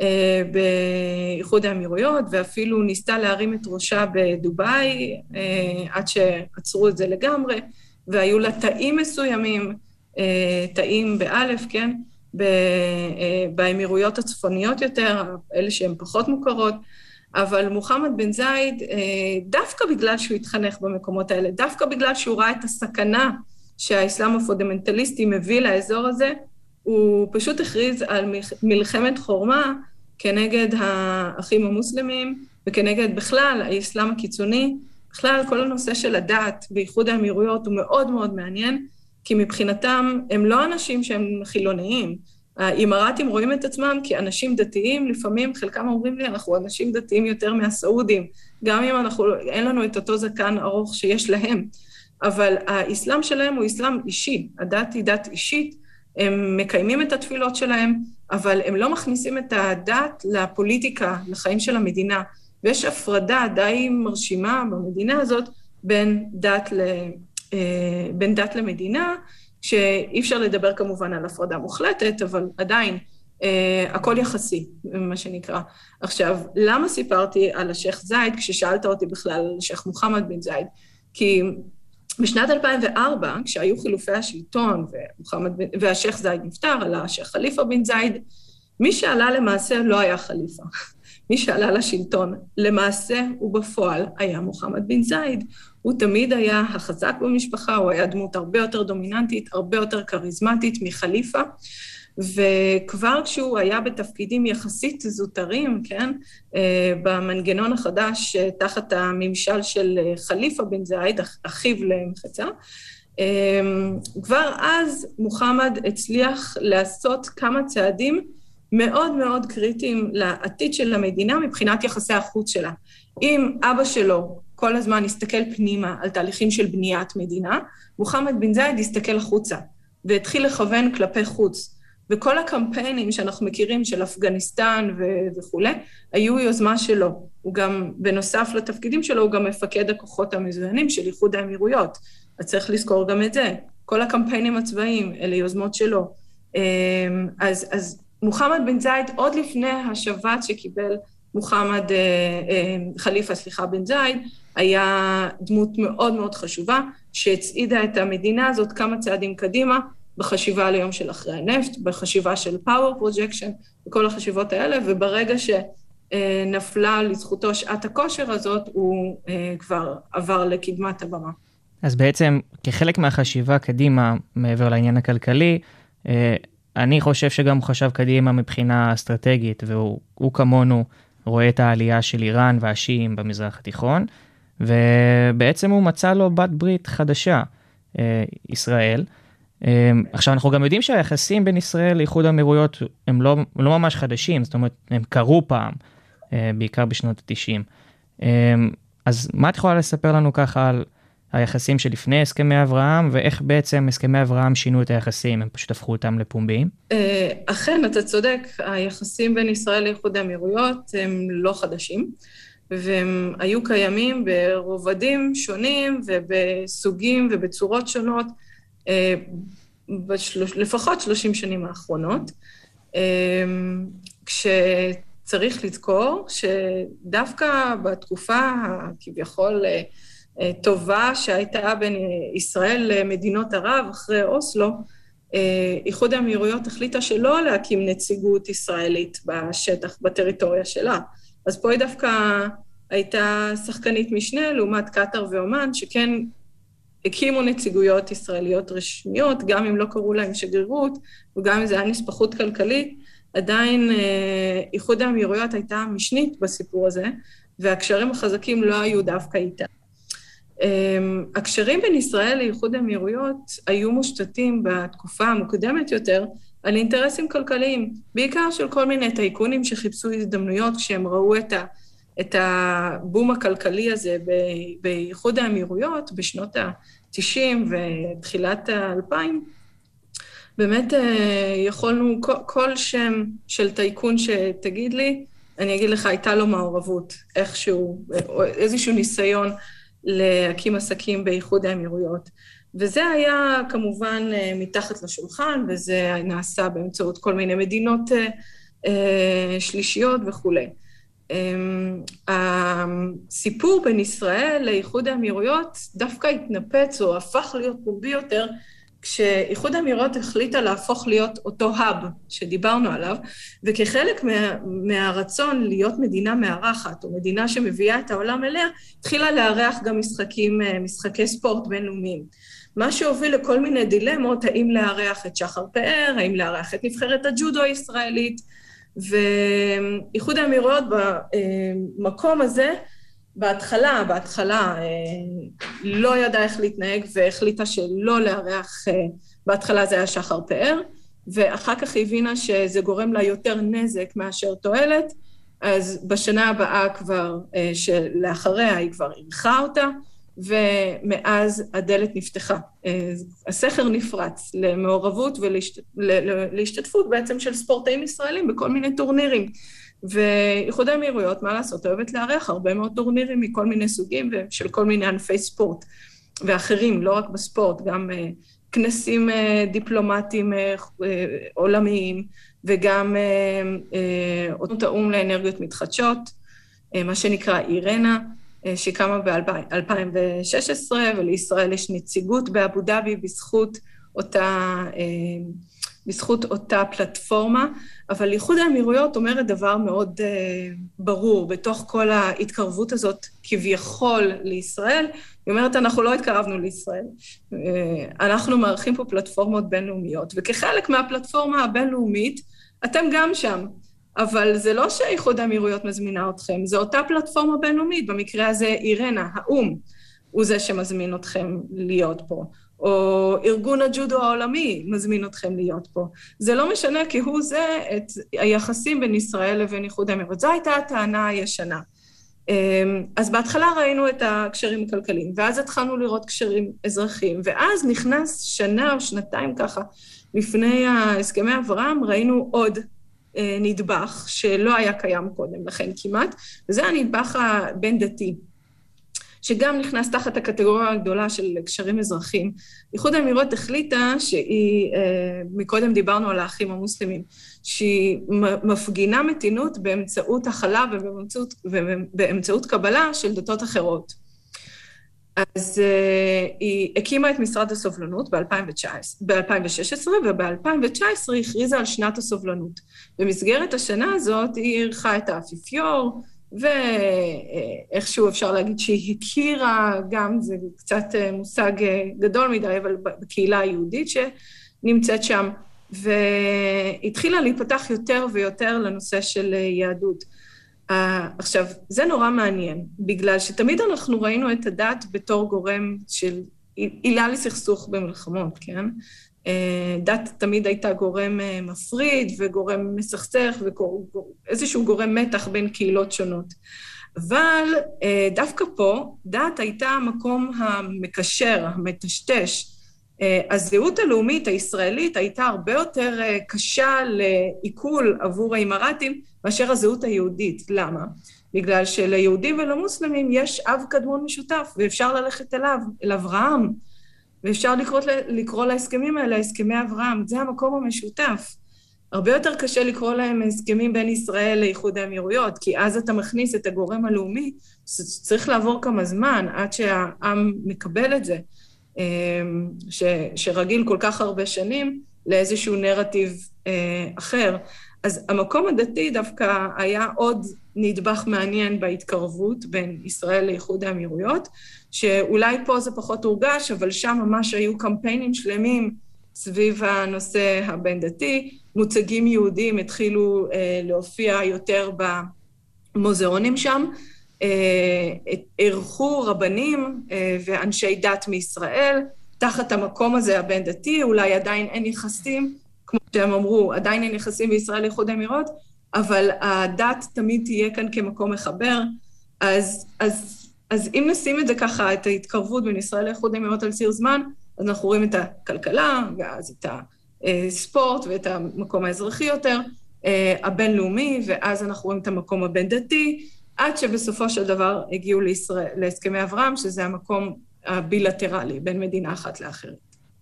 אה, באיחוד האמירויות, ואפילו ניסתה להרים את ראשה בדובאי, אה, עד שעצרו את זה לגמרי, והיו לה תאים מסוימים, אה, תאים באלף, כן? באמירויות הצפוניות יותר, אלה שהן פחות מוכרות, אבל מוחמד בן זייד, דווקא בגלל שהוא התחנך במקומות האלה, דווקא בגלל שהוא ראה את הסכנה שהאסלאם הפונדמנטליסטי מביא לאזור הזה, הוא פשוט הכריז על מלחמת חורמה כנגד האחים המוסלמים וכנגד בכלל האסלאם הקיצוני. בכלל כל הנושא של הדת באיחוד האמירויות הוא מאוד מאוד מעניין, כי מבחינתם הם לא אנשים שהם חילוניים. האימראטים רואים את עצמם כאנשים דתיים, לפעמים חלקם אומרים לי, אנחנו אנשים דתיים יותר מהסעודים, גם אם אנחנו, אין לנו את אותו זקן ארוך שיש להם. אבל האסלאם שלהם הוא אסלאם אישי, הדת היא דת אישית, הם מקיימים את התפילות שלהם, אבל הם לא מכניסים את הדת לפוליטיקה, לחיים של המדינה. ויש הפרדה די מרשימה במדינה הזאת בין דת, ל, בין דת למדינה, שאי אפשר לדבר כמובן על הפרדה מוחלטת, אבל עדיין אה, הכל יחסי, מה שנקרא. עכשיו, למה סיפרתי על השייח' זייד כששאלת אותי בכלל על השייח' מוחמד בן זייד? כי בשנת 2004, כשהיו חילופי השלטון והשייח' זייד נפטר, עלה השייח' חליפה בן זייד, מי שעלה למעשה לא היה חליפה. מי שעלה לשלטון למעשה ובפועל היה מוחמד בן זייד. הוא תמיד היה החזק במשפחה, הוא היה דמות הרבה יותר דומיננטית, הרבה יותר כריזמטית מחליפה. וכבר כשהוא היה בתפקידים יחסית זוטרים, כן, אה, במנגנון החדש אה, תחת הממשל של אה, חליפה בן זייד, אחיו למחצה, כבר אז מוחמד הצליח לעשות כמה צעדים מאוד מאוד קריטיים לעתיד של המדינה מבחינת יחסי החוץ שלה. אם אבא שלו כל הזמן הסתכל פנימה על תהליכים של בניית מדינה, מוחמד בן זייד הסתכל החוצה והתחיל לכוון כלפי חוץ. וכל הקמפיינים שאנחנו מכירים של אפגניסטן ו- וכולי, היו יוזמה שלו. הוא גם, בנוסף לתפקידים שלו, הוא גם מפקד הכוחות המזוינים של איחוד האמירויות. אז צריך לזכור גם את זה. כל הקמפיינים הצבאיים, אלה יוזמות שלו. אמ, אז, אז מוחמד בן זייד, עוד לפני השבץ שקיבל מוחמד, אה, אה, חליפה, סליחה, בן זייד, היה דמות מאוד מאוד חשובה, שהצעידה את המדינה הזאת כמה צעדים קדימה, בחשיבה על היום של אחרי הנפט, בחשיבה של power projection, וכל החשיבות האלה, וברגע שנפלה לזכותו שעת הכושר הזאת, הוא אה, כבר עבר לקדמת הבמה. אז בעצם כחלק מהחשיבה קדימה, מעבר לעניין הכלכלי, אה, אני חושב שגם הוא חשב קדימה מבחינה אסטרטגית, והוא כמונו רואה את העלייה של איראן והשיעים במזרח התיכון, ובעצם הוא מצא לו בת ברית חדשה, אה, ישראל. אמ, עכשיו אנחנו גם יודעים שהיחסים בין ישראל לאיחוד האמירויות הם לא, לא ממש חדשים, זאת אומרת הם קרו פעם, אה, בעיקר בשנות ה-90. אמ, אז מה את יכולה לספר לנו ככה על היחסים שלפני הסכמי אברהם, ואיך בעצם הסכמי אברהם שינו את היחסים, הם פשוט הפכו אותם לפומביים? אה, אכן, אתה צודק, היחסים בין ישראל לאיחוד האמירויות הם לא חדשים. והם היו קיימים ברובדים שונים ובסוגים ובצורות שונות אה, בשלוש, לפחות 30 שנים האחרונות, אמ, כשצריך לזכור שדווקא בתקופה הכביכול אה, אה, טובה שהייתה בין ישראל למדינות ערב אחרי אוסלו, אה, איחוד האמירויות החליטה שלא להקים נציגות ישראלית בשטח, בטריטוריה שלה. אז פה היא דווקא הייתה שחקנית משנה לעומת קטאר ועומאן, שכן הקימו נציגויות ישראליות רשמיות, גם אם לא קראו להם שגרירות, וגם אם זה היה נספחות כלכלית, עדיין אה, איחוד האמירויות הייתה משנית בסיפור הזה, והקשרים החזקים לא היו דווקא איתה. אמ, הקשרים בין ישראל לאיחוד האמירויות היו מושתתים בתקופה המוקדמת יותר על אינטרסים כלכליים, בעיקר של כל מיני טייקונים שחיפשו הזדמנויות כשהם ראו את, ה, את הבום הכלכלי הזה באיחוד האמירויות בשנות ה-90 ותחילת ה-2000. באמת אה, יכולנו, כל שם של טייקון שתגיד לי, אני אגיד לך, הייתה לו מעורבות איכשהו, איזשהו ניסיון להקים עסקים באיחוד האמירויות. וזה היה כמובן אה, מתחת לשולחן, וזה נעשה באמצעות כל מיני מדינות אה, אה, שלישיות וכולי. אמ, הסיפור בין ישראל לאיחוד האמירויות דווקא התנפץ או הפך להיות פומבי יותר כשאיחוד האמירויות החליטה להפוך להיות אותו האב שדיברנו עליו, וכחלק מה, מהרצון להיות מדינה מארחת, או מדינה שמביאה את העולם אליה, התחילה לארח גם משחקים, אה, משחקי ספורט בינלאומיים. מה שהוביל לכל מיני דילמות, האם לארח את שחר פאר, האם לארח את נבחרת הג'ודו הישראלית, ואיחוד האמירויות במקום הזה, בהתחלה, בהתחלה אה, לא ידעה איך להתנהג והחליטה שלא לארח, אה, בהתחלה זה היה שחר פאר, ואחר כך הבינה שזה גורם לה יותר נזק מאשר תועלת, אז בשנה הבאה כבר, אה, שלאחריה היא כבר אירחה אותה, ומאז הדלת נפתחה. הסכר נפרץ למעורבות ולהשתתפות בעצם של ספורטאים ישראלים בכל מיני טורנירים. ואיחוד האמירויות, מה לעשות, אוהבת לארח הרבה מאוד טורנירים מכל מיני סוגים ושל כל מיני ענפי ספורט ואחרים, לא רק בספורט, גם uh, כנסים uh, דיפלומטיים uh, עולמיים וגם אותות uh, האו"ם לאנרגיות מתחדשות, uh, מה שנקרא אירנה, uh, שקמה ב-2016, ולישראל יש נציגות באבו דאבי בזכות אותה... בזכות אותה פלטפורמה, אבל איחוד האמירויות אומרת דבר מאוד uh, ברור, בתוך כל ההתקרבות הזאת כביכול לישראל, היא אומרת, אנחנו לא התקרבנו לישראל, uh, אנחנו מארחים פה פלטפורמות בינלאומיות, וכחלק מהפלטפורמה הבינלאומית, אתם גם שם. אבל זה לא שאיחוד האמירויות מזמינה אתכם, זו אותה פלטפורמה בינלאומית, במקרה הזה אירנה, האו"ם, הוא זה שמזמין אתכם להיות פה. או ארגון הג'ודו העולמי מזמין אתכם להיות פה. זה לא משנה כהוא זה את היחסים בין ישראל לבין איחוד האמירות. זו הייתה הטענה הישנה. אמ, אז בהתחלה ראינו את הקשרים הכלכליים, ואז התחלנו לראות קשרים אזרחיים, ואז נכנס שנה או שנתיים ככה לפני הסכמי אברהם, ראינו עוד אה, נדבך שלא היה קיים קודם לכן כמעט, וזה הנדבך הבין-דתי. שגם נכנס תחת הקטגוריה הגדולה של קשרים אזרחיים. איחוד האמירויות החליטה שהיא, אה, מקודם דיברנו על האחים המוסלמים, שהיא מפגינה מתינות באמצעות הכלה ובאמצעות, ובאמצעות קבלה של דתות אחרות. אז uh, היא הקימה את משרד הסובלנות ב-2016, וב-2019 היא הכריזה על שנת הסובלנות. במסגרת השנה הזאת היא אירחה את האפיפיור, ואיכשהו אפשר להגיד שהיא הכירה, גם זה קצת אה, מושג אה, גדול מדי, אבל בקהילה היהודית שנמצאת שם, והתחילה להיפתח יותר ויותר לנושא של אה, יהדות. עכשיו, זה נורא מעניין, בגלל שתמיד אנחנו ראינו את הדת בתור גורם של עילה לסכסוך במלחמות, כן? אה, דת תמיד הייתה גורם אה, מפריד וגורם מסכסך ואיזשהו גורם מתח בין קהילות שונות. אבל אה, דווקא פה דת הייתה המקום המקשר, המטשטש. הזהות הלאומית הישראלית הייתה הרבה יותר קשה לעיכול עבור האימראטים מאשר הזהות היהודית. למה? בגלל שליהודים ולמוסלמים יש אב קדמון משותף, ואפשר ללכת אליו, אל אברהם. ואפשר לקרוא, לקרוא להסכמים האלה הסכמי אברהם, זה המקום המשותף. הרבה יותר קשה לקרוא להם הסכמים בין ישראל לאיחוד האמירויות, כי אז אתה מכניס את הגורם הלאומי, צריך לעבור כמה זמן עד שהעם מקבל את זה, אמ, ש, שרגיל כל כך הרבה שנים לאיזשהו נרטיב אה, אחר. אז המקום הדתי דווקא היה עוד נדבך מעניין בהתקרבות בין ישראל לאיחוד האמירויות, שאולי פה זה פחות הורגש, אבל שם ממש היו קמפיינים שלמים סביב הנושא הבין-דתי. מוצגים יהודים התחילו אה, להופיע יותר במוזיאונים שם. אה, אירחו רבנים אה, ואנשי דת מישראל תחת המקום הזה הבין-דתי, אולי עדיין אין יחסים, כמו שהם אמרו, עדיין אין יחסים בישראל לאיחוד האמירות, אבל הדת תמיד תהיה כאן כמקום מחבר. אז, אז, אז אם נשים את זה ככה, את ההתקרבות בין ישראל לאיחוד האמירות על ציר זמן, אז אנחנו רואים את הכלכלה, ואז את הספורט ואת המקום האזרחי יותר, אה, הבינלאומי, ואז אנחנו רואים את המקום הבין-דתי, עד שבסופו של דבר הגיעו לישראל, להסכמי אברהם, שזה המקום הבילטרלי בין מדינה אחת לאחרת.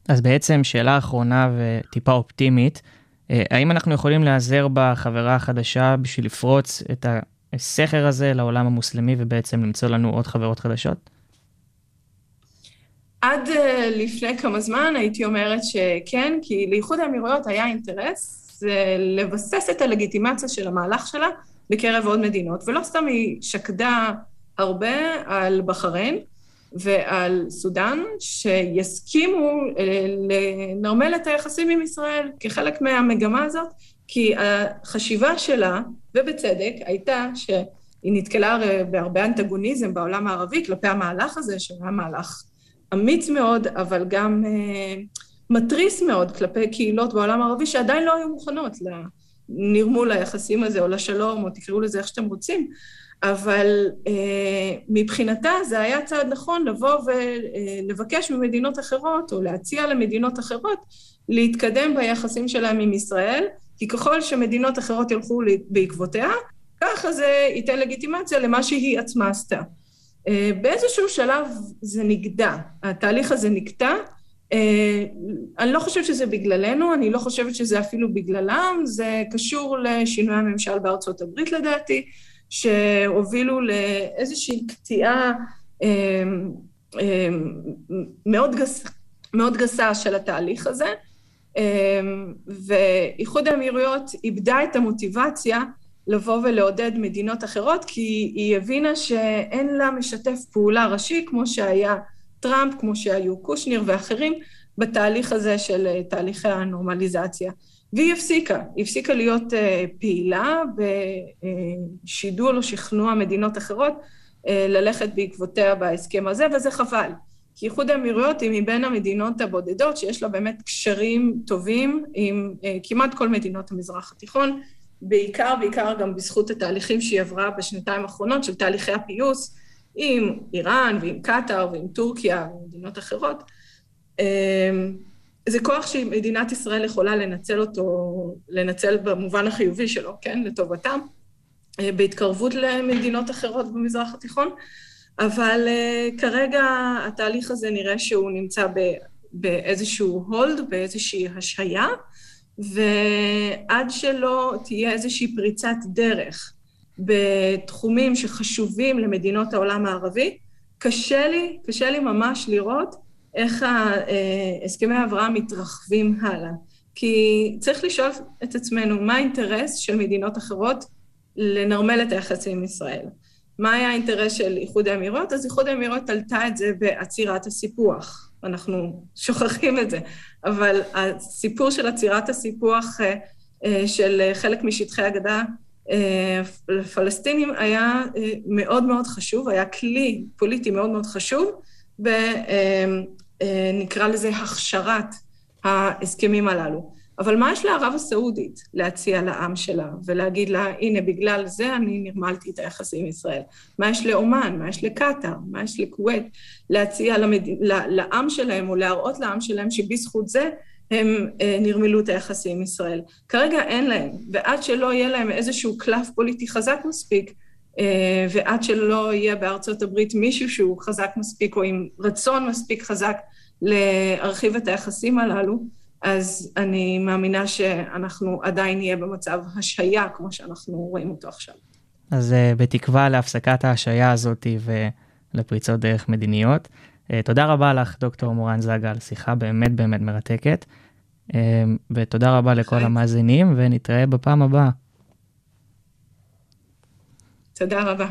אז בעצם שאלה אחרונה וטיפה אופטימית, האם אנחנו יכולים להיעזר בחברה החדשה בשביל לפרוץ את הסכר הזה לעולם המוסלמי ובעצם למצוא לנו עוד חברות חדשות? עד uh, לפני כמה זמן הייתי אומרת שכן, כי לאיחוד האמירויות היה אינטרס לבסס את הלגיטימציה של המהלך שלה בקרב עוד מדינות, ולא סתם היא שקדה הרבה על בחריין ועל סודאן, שיסכימו אה, לנרמל את היחסים עם ישראל כחלק מהמגמה הזאת, כי החשיבה שלה, ובצדק, הייתה שהיא נתקלה בהרבה אנטגוניזם בעולם הערבי כלפי המהלך הזה, שהיה מהלך אמיץ מאוד, אבל גם uh, מתריס מאוד כלפי קהילות בעולם הערבי שעדיין לא היו מוכנות לנרמול היחסים הזה, או לשלום, או תקראו לזה איך שאתם רוצים. אבל uh, מבחינתה זה היה צעד נכון לבוא ולבקש ממדינות אחרות, או להציע למדינות אחרות, להתקדם ביחסים שלהם עם ישראל, כי ככל שמדינות אחרות ילכו בעקבותיה, ככה זה ייתן לגיטימציה למה שהיא עצמה עשתה. אה, באיזשהו שלב זה נגדע, התהליך הזה נקטע. אה, אני לא חושבת שזה בגללנו, אני לא חושבת שזה אפילו בגללם, זה קשור לשינוי הממשל בארצות הברית לדעתי, שהובילו לאיזושהי קטיעה אה, מאוד, גס, מאוד גסה של התהליך הזה, ואיחוד האמירויות איבדה את המוטיבציה לבוא ולעודד מדינות אחרות, כי היא הבינה שאין לה משתף פעולה ראשי, כמו שהיה טראמפ, כמו שהיו קושניר ואחרים, בתהליך הזה של אה, תהליכי הנורמליזציה. והיא הפסיקה, היא הפסיקה להיות uh, פעילה בשידול או שכנוע מדינות אחרות uh, ללכת בעקבותיה בהסכם הזה, וזה חבל. כי איחוד האמירויות היא מבין המדינות הבודדות שיש לה באמת קשרים טובים עם uh, כמעט כל מדינות המזרח התיכון, בעיקר, בעיקר גם בזכות התהליכים שהיא עברה בשנתיים האחרונות של תהליכי הפיוס עם איראן ועם קטאר ועם טורקיה ומדינות אחרות. זה כוח שמדינת ישראל יכולה לנצל אותו, לנצל במובן החיובי שלו, כן, לטובתם, אה, בהתקרבות למדינות אחרות במזרח התיכון, אבל אה, כרגע התהליך הזה נראה שהוא נמצא באיזשהו הולד, באיזושהי השהיה, ועד שלא תהיה איזושהי פריצת דרך בתחומים שחשובים למדינות העולם הערבי, קשה לי, קשה לי ממש לראות איך הסכמי אברהם מתרחבים הלאה. כי צריך לשאול את עצמנו מה האינטרס של מדינות אחרות לנרמל את היחסים עם ישראל. מה היה האינטרס של איחוד האמירות? אז איחוד האמירות עלתה את זה בעצירת הסיפוח. אנחנו שוכחים את זה. אבל הסיפור של עצירת הסיפוח אה, אה, של חלק משטחי הגדה לפלסטינים אה, היה מאוד מאוד חשוב, היה כלי פוליטי מאוד מאוד חשוב, ונקרא לזה הכשרת ההסכמים הללו. אבל מה יש לערב הסעודית להציע לעם שלה ולהגיד לה, הנה, בגלל זה אני נרמלתי את היחסים עם ישראל? מה יש לאומן? מה יש לקטאר? מה יש לכווית? להציע למד... לעם שלהם או להראות לעם שלהם שבזכות זה הם אה, נרמלו את היחסים עם ישראל. כרגע אין להם, ועד שלא יהיה להם איזשהו קלף פוליטי חזק מספיק, אה, ועד שלא יהיה בארצות הברית מישהו שהוא חזק מספיק או עם רצון מספיק חזק להרחיב את היחסים הללו, אז אני מאמינה שאנחנו עדיין נהיה במצב השהיה, כמו שאנחנו רואים אותו עכשיו. אז uh, בתקווה להפסקת ההשעיה הזאת ולפריצות דרך מדיניות. Uh, תודה רבה לך, דוקטור מורן זגה, על שיחה באמת באמת מרתקת. Uh, ותודה רבה לכל חי. המאזינים, ונתראה בפעם הבאה. תודה רבה.